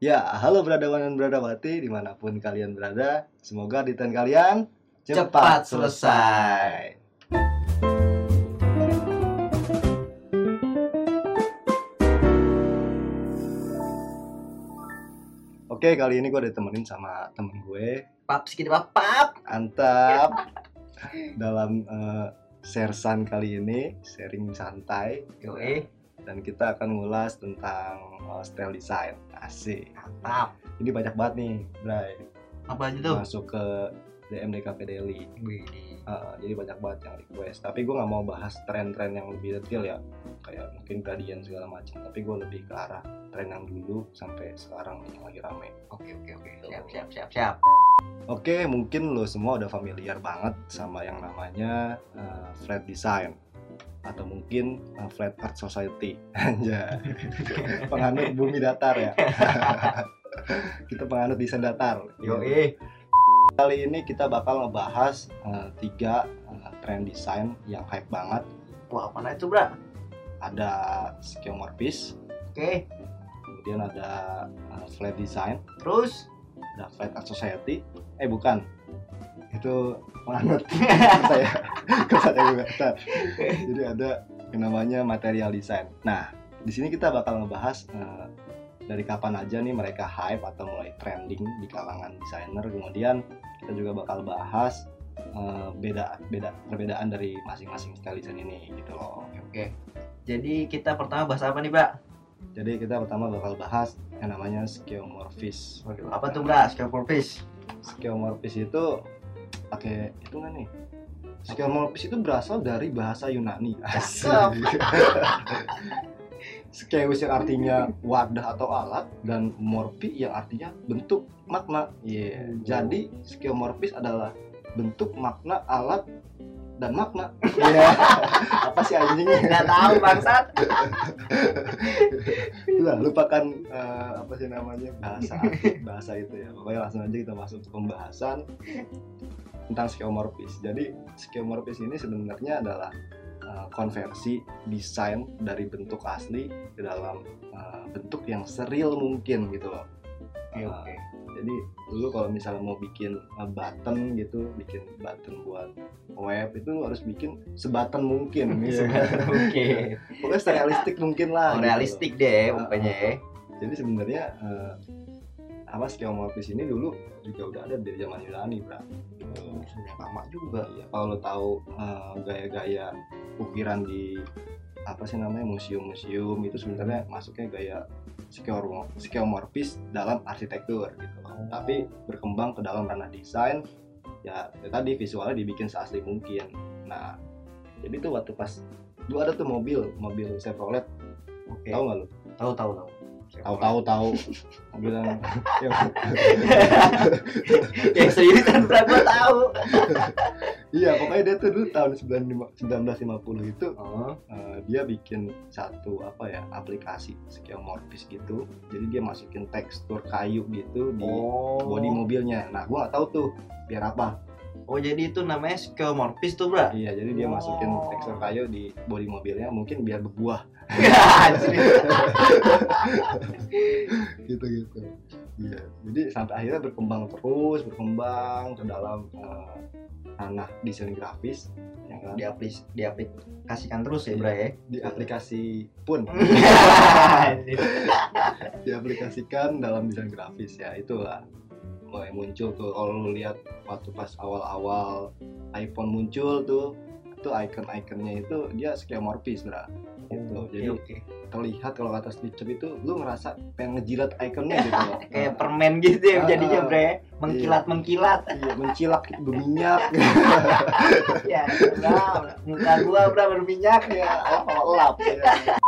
Ya, halo beradawan dan beradawati di mana pun kalian berada. Semoga ditan kalian Cepat selesai. Oke, kali ini gue ditemenin sama temen gue, Pap sedikit pap pap. Antap. Dalam eh, sersan kali ini, sharing santai. Yo eh, Dan kita akan ngulas tentang eh, style design. Asik. pap. Ini banyak banget nih, Bray. Apa aja tuh? Masuk ke DM DKP Daily. Uh, jadi banyak banget yang request tapi gue nggak mau bahas tren-tren yang lebih detail ya kayak mungkin gradient segala macam tapi gue lebih ke arah tren yang dulu sampai sekarang yang lagi rame Oke oke oke. Siap siap siap siap. oke mungkin lo semua udah familiar banget sama yang namanya uh, flat design atau mungkin uh, flat art society aja penganut bumi datar ya kita penganut desain datar Yo eh. kali ini kita bakal ngebahas uh, tiga uh, tren desain yang hype banget Wah apa itu bra? ada skeuomorphis, Oke. kemudian ada uh, flat design, Terus? ada flat art society. Eh bukan, itu penganut saya kepada juga. Bentar. Jadi ada yang namanya material design. Nah, di sini kita bakal ngebahas uh, dari kapan aja nih mereka hype atau mulai trending di kalangan desainer. Kemudian kita juga bakal bahas uh, beda beda perbedaan dari masing-masing style design ini gitu loh. Oke. Jadi kita pertama bahas apa nih bra? Jadi kita pertama bakal bahas yang namanya skeuomorphis. Waduh, apa tuh for fish. Skeuomorphis itu pakai itu nggak nih? Skeuomorphis itu berasal dari bahasa Yunani. Cakep. Skeus yang artinya wadah atau alat dan morphi yang artinya bentuk makna. Iya. Hmm. Jadi skeuomorphis adalah bentuk makna alat dan makna. Iya. Apa sih anjingnya? Nggak tahu bangsat. Udah, lupakan eh, apa sih namanya bahasa bahasa itu ya. Pokoknya langsung aja kita masuk ke pembahasan tentang skeuomorphis. Jadi skeuomorphis ini sebenarnya adalah eh, konversi desain dari bentuk asli ke dalam eh, bentuk yang seril mungkin gitu loh. Oke oke. Jadi dulu kalau misalnya mau bikin eh, button gitu, bikin button buat web itu lu harus bikin sebutton mungkin. Iya. Oke. Pokoknya serealistik mungkin lah. Oh, gitu. realistik deh pokoknya ya. Jadi sebenarnya eh, apa skeuomorphis ini dulu juga udah ada dari zaman Yunani, Bro. Sudah lama juga. Iya, kalau lo tahu eh, gaya-gaya ukiran di apa sih namanya museum-museum itu sebenarnya masuknya gaya skeuomorphis dalam arsitektur gitu. Oh. Tapi berkembang ke dalam ranah desain ya, ya tadi visualnya dibikin seasli mungkin. Nah, jadi tuh waktu pas dulu ada tuh mobil, mobil Chevrolet, Oke. tahu nggak lo? Tahu tahu tahu. Tahu tahu tahu. Mobil yang Ya serius kan bra gua tahu. Iya, pokoknya dia tuh dulu tahun 95 1950 itu Oh. eh, dia bikin satu apa ya aplikasi skeuomorphis gitu. Jadi dia masukin tekstur kayu gitu di Oh. bodi mobilnya. Nah, gua nggak tahu tuh biar apa. Oh jadi itu namanya skeuomorphis tuh bra? Iya, jadi dia Oh. masukin tekstur kayu di bodi mobilnya mungkin biar berbuah Anjir. gitu gitu. Iya, jadi sampai akhirnya berkembang terus, berkembang ke dalam eh, ranah desain grafis, ya kan? Diaplis, diaplikasikan terus ya bra ya? di aplikasi pun diaplikasikan dalam desain grafis ya itulah mulai muncul tuh. Kalau lu lihat waktu pas awal-awal iPhone muncul tuh itu icon-iconnya itu dia skeuomorphis bro gitu. Oke, jadi oke. terlihat kalau kata Steve Jobs itu lu ngerasa pengen ngejilat iconnya gitu loh. Kayak permen gitu ya Ah, jadinya bre. Mengkilat mengkilat iya mencilak berminyak. Ya enggak Muka gua berminyak. Ya oh, lap ya.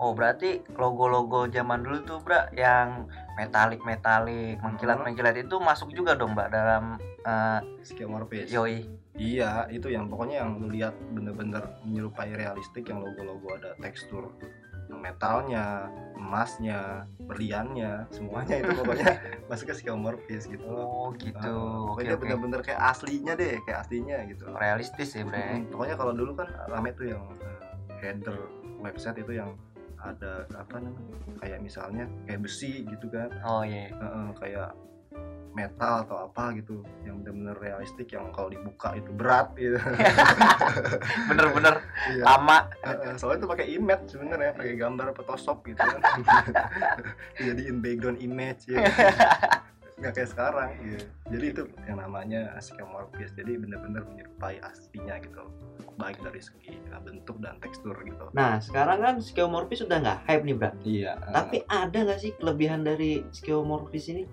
Oh berarti logo-logo zaman dulu tuh bra Yang metalik-metalik Mengkilat-mengkilat itu masuk juga dong mbak Dalam eh, skeuomorphis Yoi. Iya, itu yang pokoknya yang lu lihat bener-bener menyerupai realistik yang logo-logo ada tekstur metalnya, emasnya, berliannya, semuanya itu pokoknya masuk ke skeuomorphis gitu. Oh gitu. Oke pokoknya oke bener-bener kayak aslinya deh, kayak aslinya gitu. Realistis ya bre. Hmm, pokoknya kalau dulu kan rame tuh yang eh, header website itu yang ada apa namanya kayak misalnya kayak besi gitu kan. Oh iya Heeh, kayak metal atau apa gitu yang benar-benar realistik yang kalau dibuka itu berat gitu. Bener-bener Iya. lama. Heeh, soalnya itu pakai image sebenarnya pakai gambar Photoshop gitu kan. Jadiin background image ya nggak kayak sekarang gitu. jadi itu yang namanya skeuomorphis jadi benar-benar menyerupai aslinya gitu baik dari segi uh, bentuk dan tekstur gitu Nah, sekarang kan skeuomorphis sudah nggak hype nih, Bra. iya Tapi ada nggak sih kelebihan dari skeuomorphis ini?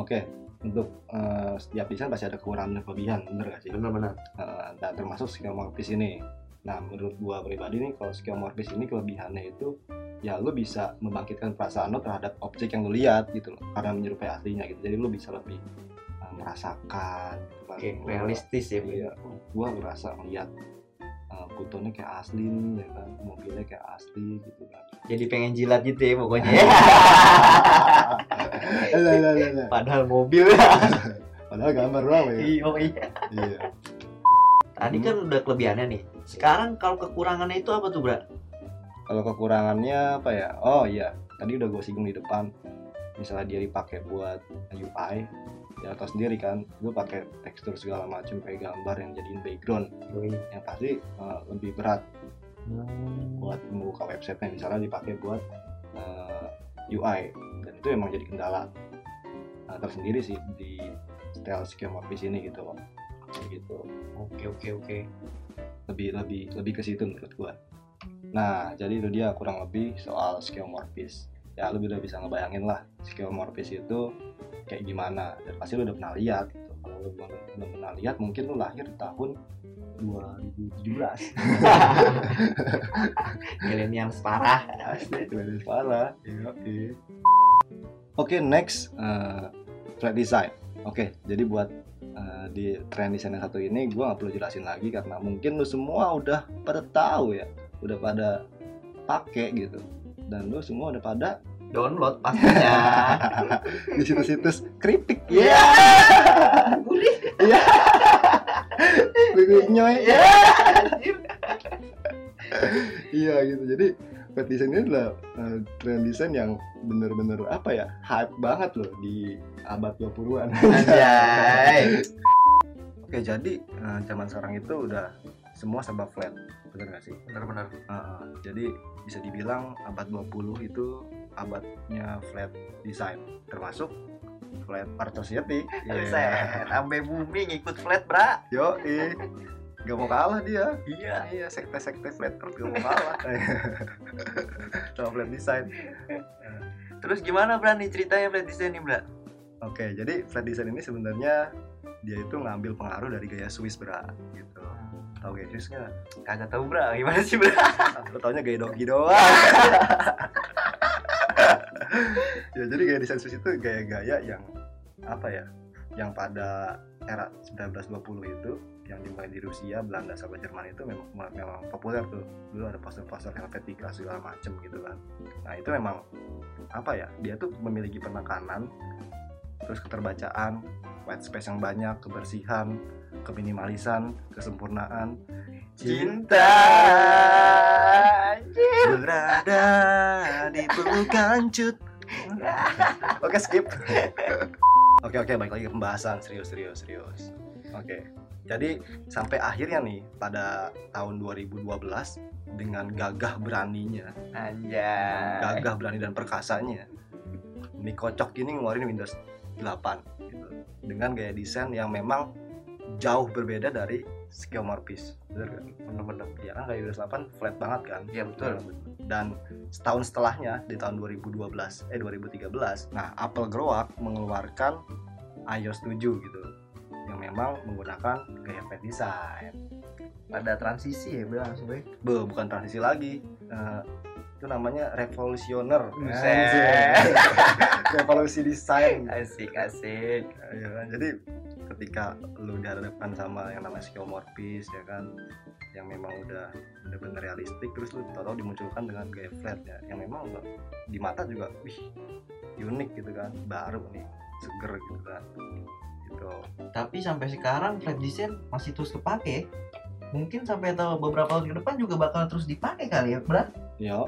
oke untuk uh, setiap desain pasti ada kekurangan dan kelebihan bener gak sih Benar-benar. Uh, dan termasuk skeuomorphis ini. Nah, menurut gua pribadi nih, kalau skeuomorphis ini kelebihannya itu ya lu bisa membangkitkan perasaan lo terhadap objek yang lu lihat gitu loh, karena menyerupai aslinya gitu. Jadi lu bisa lebih uh, merasakan. gitu kan. Realistis ya, Bro. Iya, gua ngerasa ngeliat uh, butonnya kayak asli nih, ya kan, mobilnya kayak asli gitu kan. Jadi pengen jilat gitu ya pokoknya. Lah, lah, lah, lah. Padahal mobil. Padahal gambar doang ya. Iya, iya. Iya. Tadi kan udah kelebihannya nih. Sekarang kalau kekurangannya itu apa tuh, Bra? Kalau kekurangannya apa ya? Oh iya, tadi udah gue singgung di depan. Misalnya dia dipakai buat UI, ya atau sendiri kan, gue pakai tekstur segala macam kayak gambar yang jadiin background, yang pasti eh, lebih berat buat membuka websitenya. Misalnya dipakai buat eh, UI, dan itu emang jadi kendala nah, tersendiri sih di style skeuomorphis ini gitu loh. Kayak gitu. Oke, oke, oke. lebih lebih lebih ke situ menurut gua. Nah, jadi itu dia kurang lebih soal skeuomorphis. Ya lu udah bisa ngebayangin lah skeuomorphis itu kayak gimana. Dan pasti lu udah pernah lihat gitu. Kalau lu belum, belum pernah lihat, mungkin lu lahir di tahun 2017. Milenial separah. Asli, itu parah. Iya. Oke, next eh, flat design. Oke, jadi buat eh, di trend desain yang satu ini gue nggak perlu jelasin lagi karena mungkin lu semua udah pada tahu ya, udah pada pakai gitu. Dan lu semua udah pada Download pastinya. di situs-situs kritik. Iya. Gurih. Iya. Bibit nyoy. Iya. Iya gitu. Jadi flat design ini adalah eh, trend desain yang bener-bener apa ya hype banget loh di abad 20-an. Anjay. Oke jadi eh, zaman sekarang itu udah semua serba flat, bener gak sih? bener-bener Heeh. jadi bisa dibilang abad 20 itu abadnya flat design, termasuk flat art society. Iya. Set, sampai bumi ngikut flat bra Yo, gak mau kalah dia. iya Iya, sekte-sekte flat art gak mau kalah. Sama flat design. terus gimana bra nih ceritanya flat design nih bra Oke, jadi flat design ini sebenarnya dia itu ngambil pengaruh dari gaya Swiss bra gitu. Tahu gaya Swiss nggak? kagak tahu bra gimana sih bra Lo taunya gaya doggy doang. ya jadi gaya desain Swiss itu gaya-gaya yang apa ya? Yang pada era 1920 itu yang dimulai di Rusia, Belanda sama Jerman itu memang memang populer tuh. Dulu ada poster-poster Helvetica segala macem gitu kan. Nah, itu memang apa ya? Dia tuh memiliki penekanan terus keterbacaan, white space yang banyak, kebersihan, keminimalisan, kesempurnaan, cinta berada di pelukan cut. Oke skip. Oke oke balik lagi ke pembahasan serius serius serius. Oke. Jadi sampai akhirnya nih pada tahun 2012 dengan gagah beraninya, anjay gagah berani dan perkasanya, Miko Chok ini ngeluarin Windows 8 gitu. dengan gaya desain yang memang jauh berbeda dari skeuomorphis. Bener gak? bener-bener. Ya kan Windows 8 flat banget kan? iya betul. Dan setahun setelahnya di tahun 2012 eh 2013 nah Apple Growak mengeluarkan iOS 7 gitu yang memang menggunakan gaya flat design. Pada transisi ya bra langsung baik Be, bukan transisi lagi. Eh, itu namanya revolusioner. Revolusi desain. Asik asik. Ya kan? Jadi ketika lu dihadapkan sama yang namanya skeuomorphis ya kan yang memang udah bener-bener realistik terus lu tau dimunculkan dengan gaya flat ya yang memang nggak- di mata juga wih unik gitu kan baru nih seger gitu kan gitu Tapi sampai sekarang flat design masih terus kepake. Mungkin sampai tahu beberapa tahun ke depan juga bakal terus dipakai kali ya, Bra? yo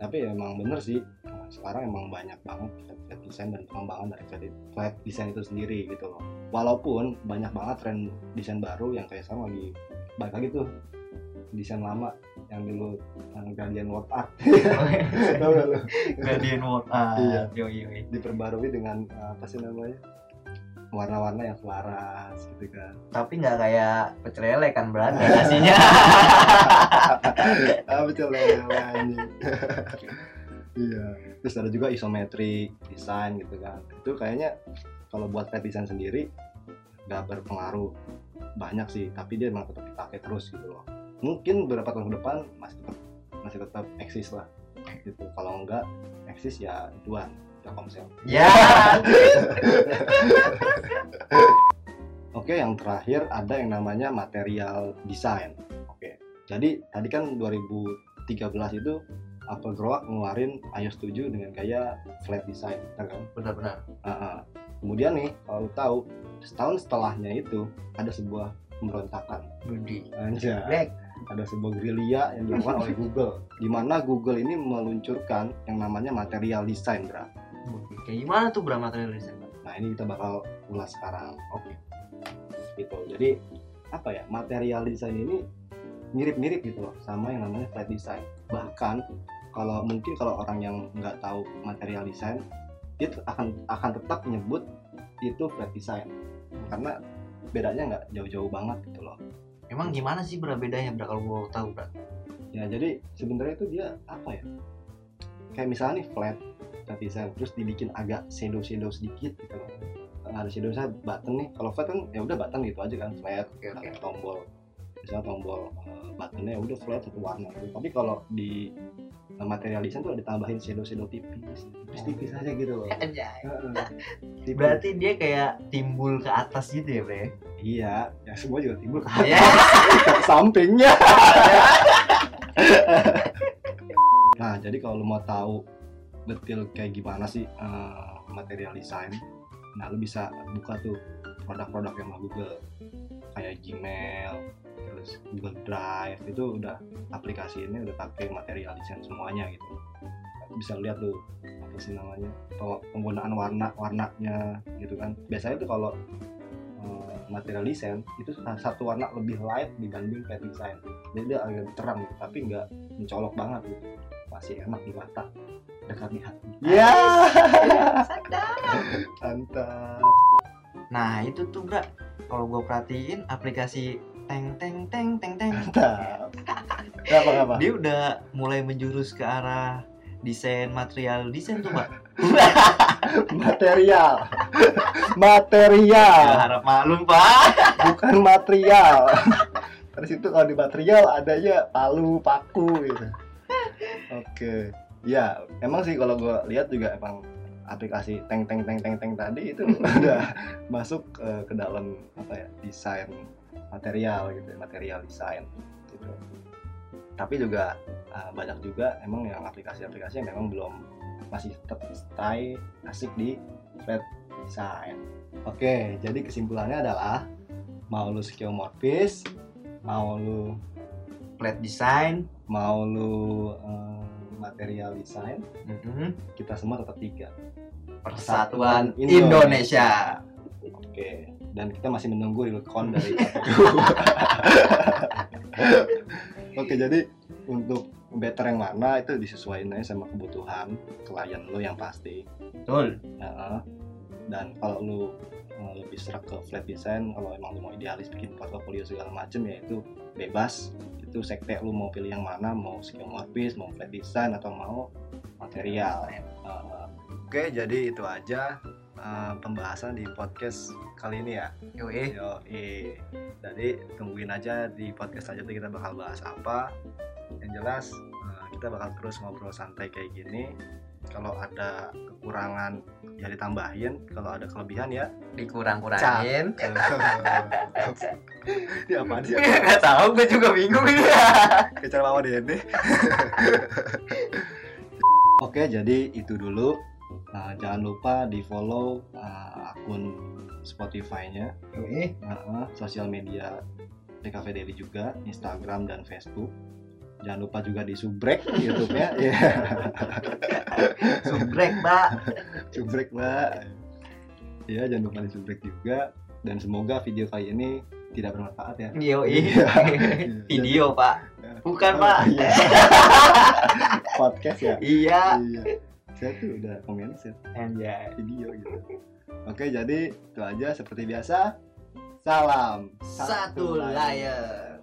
tapi emang bener sih sekarang emang banyak banget flat, flat design dan pengembangan dari flat, flat design itu sendiri gitu loh. Walaupun banyak banget tren desain baru yang kayak sekarang lagi balik lagi tuh desain lama yang dulu yang Guardian World Art. Tahu nggak lu? Guardian World ah Iya. yo yo yo. diperbarui dengan uh, apa sih namanya? Warna-warna yang selaras gitu kan. Tapi nggak kayak pecel lele kan berada nasinya ah betul anjing iya. Terus ada juga isometri desain gitu kan. Itu kayaknya kalau buat flat design sendiri nggak berpengaruh banyak sih. Tapi dia memang tetap dipakai terus gitu loh. Mungkin beberapa tahun ke depan masih tetap masih tetap eksis lah. Gitu. Kalau enggak eksis ya dua Telkomsel. Ya. Oke, yang terakhir ada yang namanya material design. Oke, jadi tadi kan 2013 itu Apple Growak ngeluarin iOS 7 dengan gaya flat design, ya kan? benar-benar Ah, ah. Kemudian nih, kalau lu tahu, setahun setelahnya itu ada sebuah pemberontakan. Budi Anjay. Black Ada sebuah gerilya yang dilakukan oleh Google, di mana Google ini meluncurkan yang namanya material design. Budi kayak gimana tuh bra material design Nah ini kita bakal ulas sekarang. Oke. Gitu. Jadi apa ya material design ini mirip-mirip gitu loh sama yang namanya flat design. Bahkan kalau mungkin kalau orang yang nggak tahu material design dia akan akan tetap menyebut itu flat design karena bedanya nggak jauh-jauh banget gitu loh. emang gimana sih bra bedanya bra kalau mau tahu bra Ya jadi sebenarnya itu dia apa ya? Kayak misalnya nih flat flat design terus dibikin agak shadow shadow sedikit gitu loh. Nah, ada shadow saya button nih. Kalau flat kan ya udah button gitu aja kan flat. Oke. Nah, Tombol misalnya tombol eh, buttonnya ya udah flat satu warna gitu. Tapi kalau di material design tuh ada ditambahin shadow shadow tipis, tipis tipis aja gitu loh. Anjay. Berarti dia kayak timbul ke atas gitu ya bre? Iya, ya semua juga timbul ke ya sampingnya. nah, jadi kalau lu mau tahu detail kayak gimana sih eh, material design, nah lu bisa buka tuh produk-produk yang sama Google kayak Gmail, Google Drive itu udah aplikasi ini udah pakai material design semuanya gitu. Bisa lihat tuh apa sih namanya pe- penggunaan warna warnanya gitu kan. Biasanya tuh kalau eh, material design itu satu warna lebih light dibanding flat design. Jadi dia agak terang gitu tapi nggak mencolok banget gitu. Masih enak di mata. Dekat di hati. Ya mantap. Nah itu tuh bra kalau gue perhatiin aplikasi teng teng teng teng teng. Apa apa dia udah mulai menjurus ke arah desain material. Desain tuh mbak? Material. Ya, material harap maklum pak. Bukan material. Terus itu kalau di material adanya palu paku gitu. Oke. Ya emang sih kalau gue lihat juga emang aplikasi teng teng teng teng teng tadi itu udah masuk eh, ke dalam apa ya desain material gitu material desain gitu. Tapi juga eh, banyak juga emang yang aplikasi-aplikasi yang memang belum masih tetap stay asik di flat design. Oke jadi kesimpulannya adalah mau lu skeuomorphis mau lu flat design mau lu eh, material design Mhm. kita semua tetap tiga. Persatuan Indonesia. Indonesia. Oke dan kita masih menunggu real dari oke jadi untuk better yang mana itu disesuaikan aja sama kebutuhan klien lu yang pasti. Betul. Nah, dan kalau lu eh, lebih serak ke flat design kalau emang lu mau idealis bikin portfolio segala macem ya itu bebas. Itu sekte lu mau pilih yang mana mau skeuomorphis mau flat design atau mau material Eh, oke jadi itu aja eh, pembahasan di podcast kali ini ya Yoi. Yo, jadi tungguin aja di podcast aja tuh kita bakal bahas apa. Yang jelas eh, kita bakal terus ngobrol santai kayak gini. Kalau ada kekurangan ya ditambahin, kalau ada kelebihan ya. dikurang-kurangin Ini apaan sih? nggak tahu gue juga bingung ini Kayak cara mama Dede. Oke, jadi itu dulu. Nah, jangan lupa di follow akun Spotify-nya Yoi. Heeh, sosial media PKV Daily juga, Instagram dan Facebook. Jangan lupa juga di subrek YouTube-nya. Iya, Subrek, Mbak. subrek, Mbak. Iya, jangan lupa di subrek juga. Dan semoga video kali ini tidak bermanfaat ya. Yo, Iya. Video, Pak. Bukan, Pak. Iya. Podcast ya. Iya. Iya. Saya tuh udah komen set Anjay. video gitu. Oke, jadi itu aja seperti biasa. Salam Satu layar.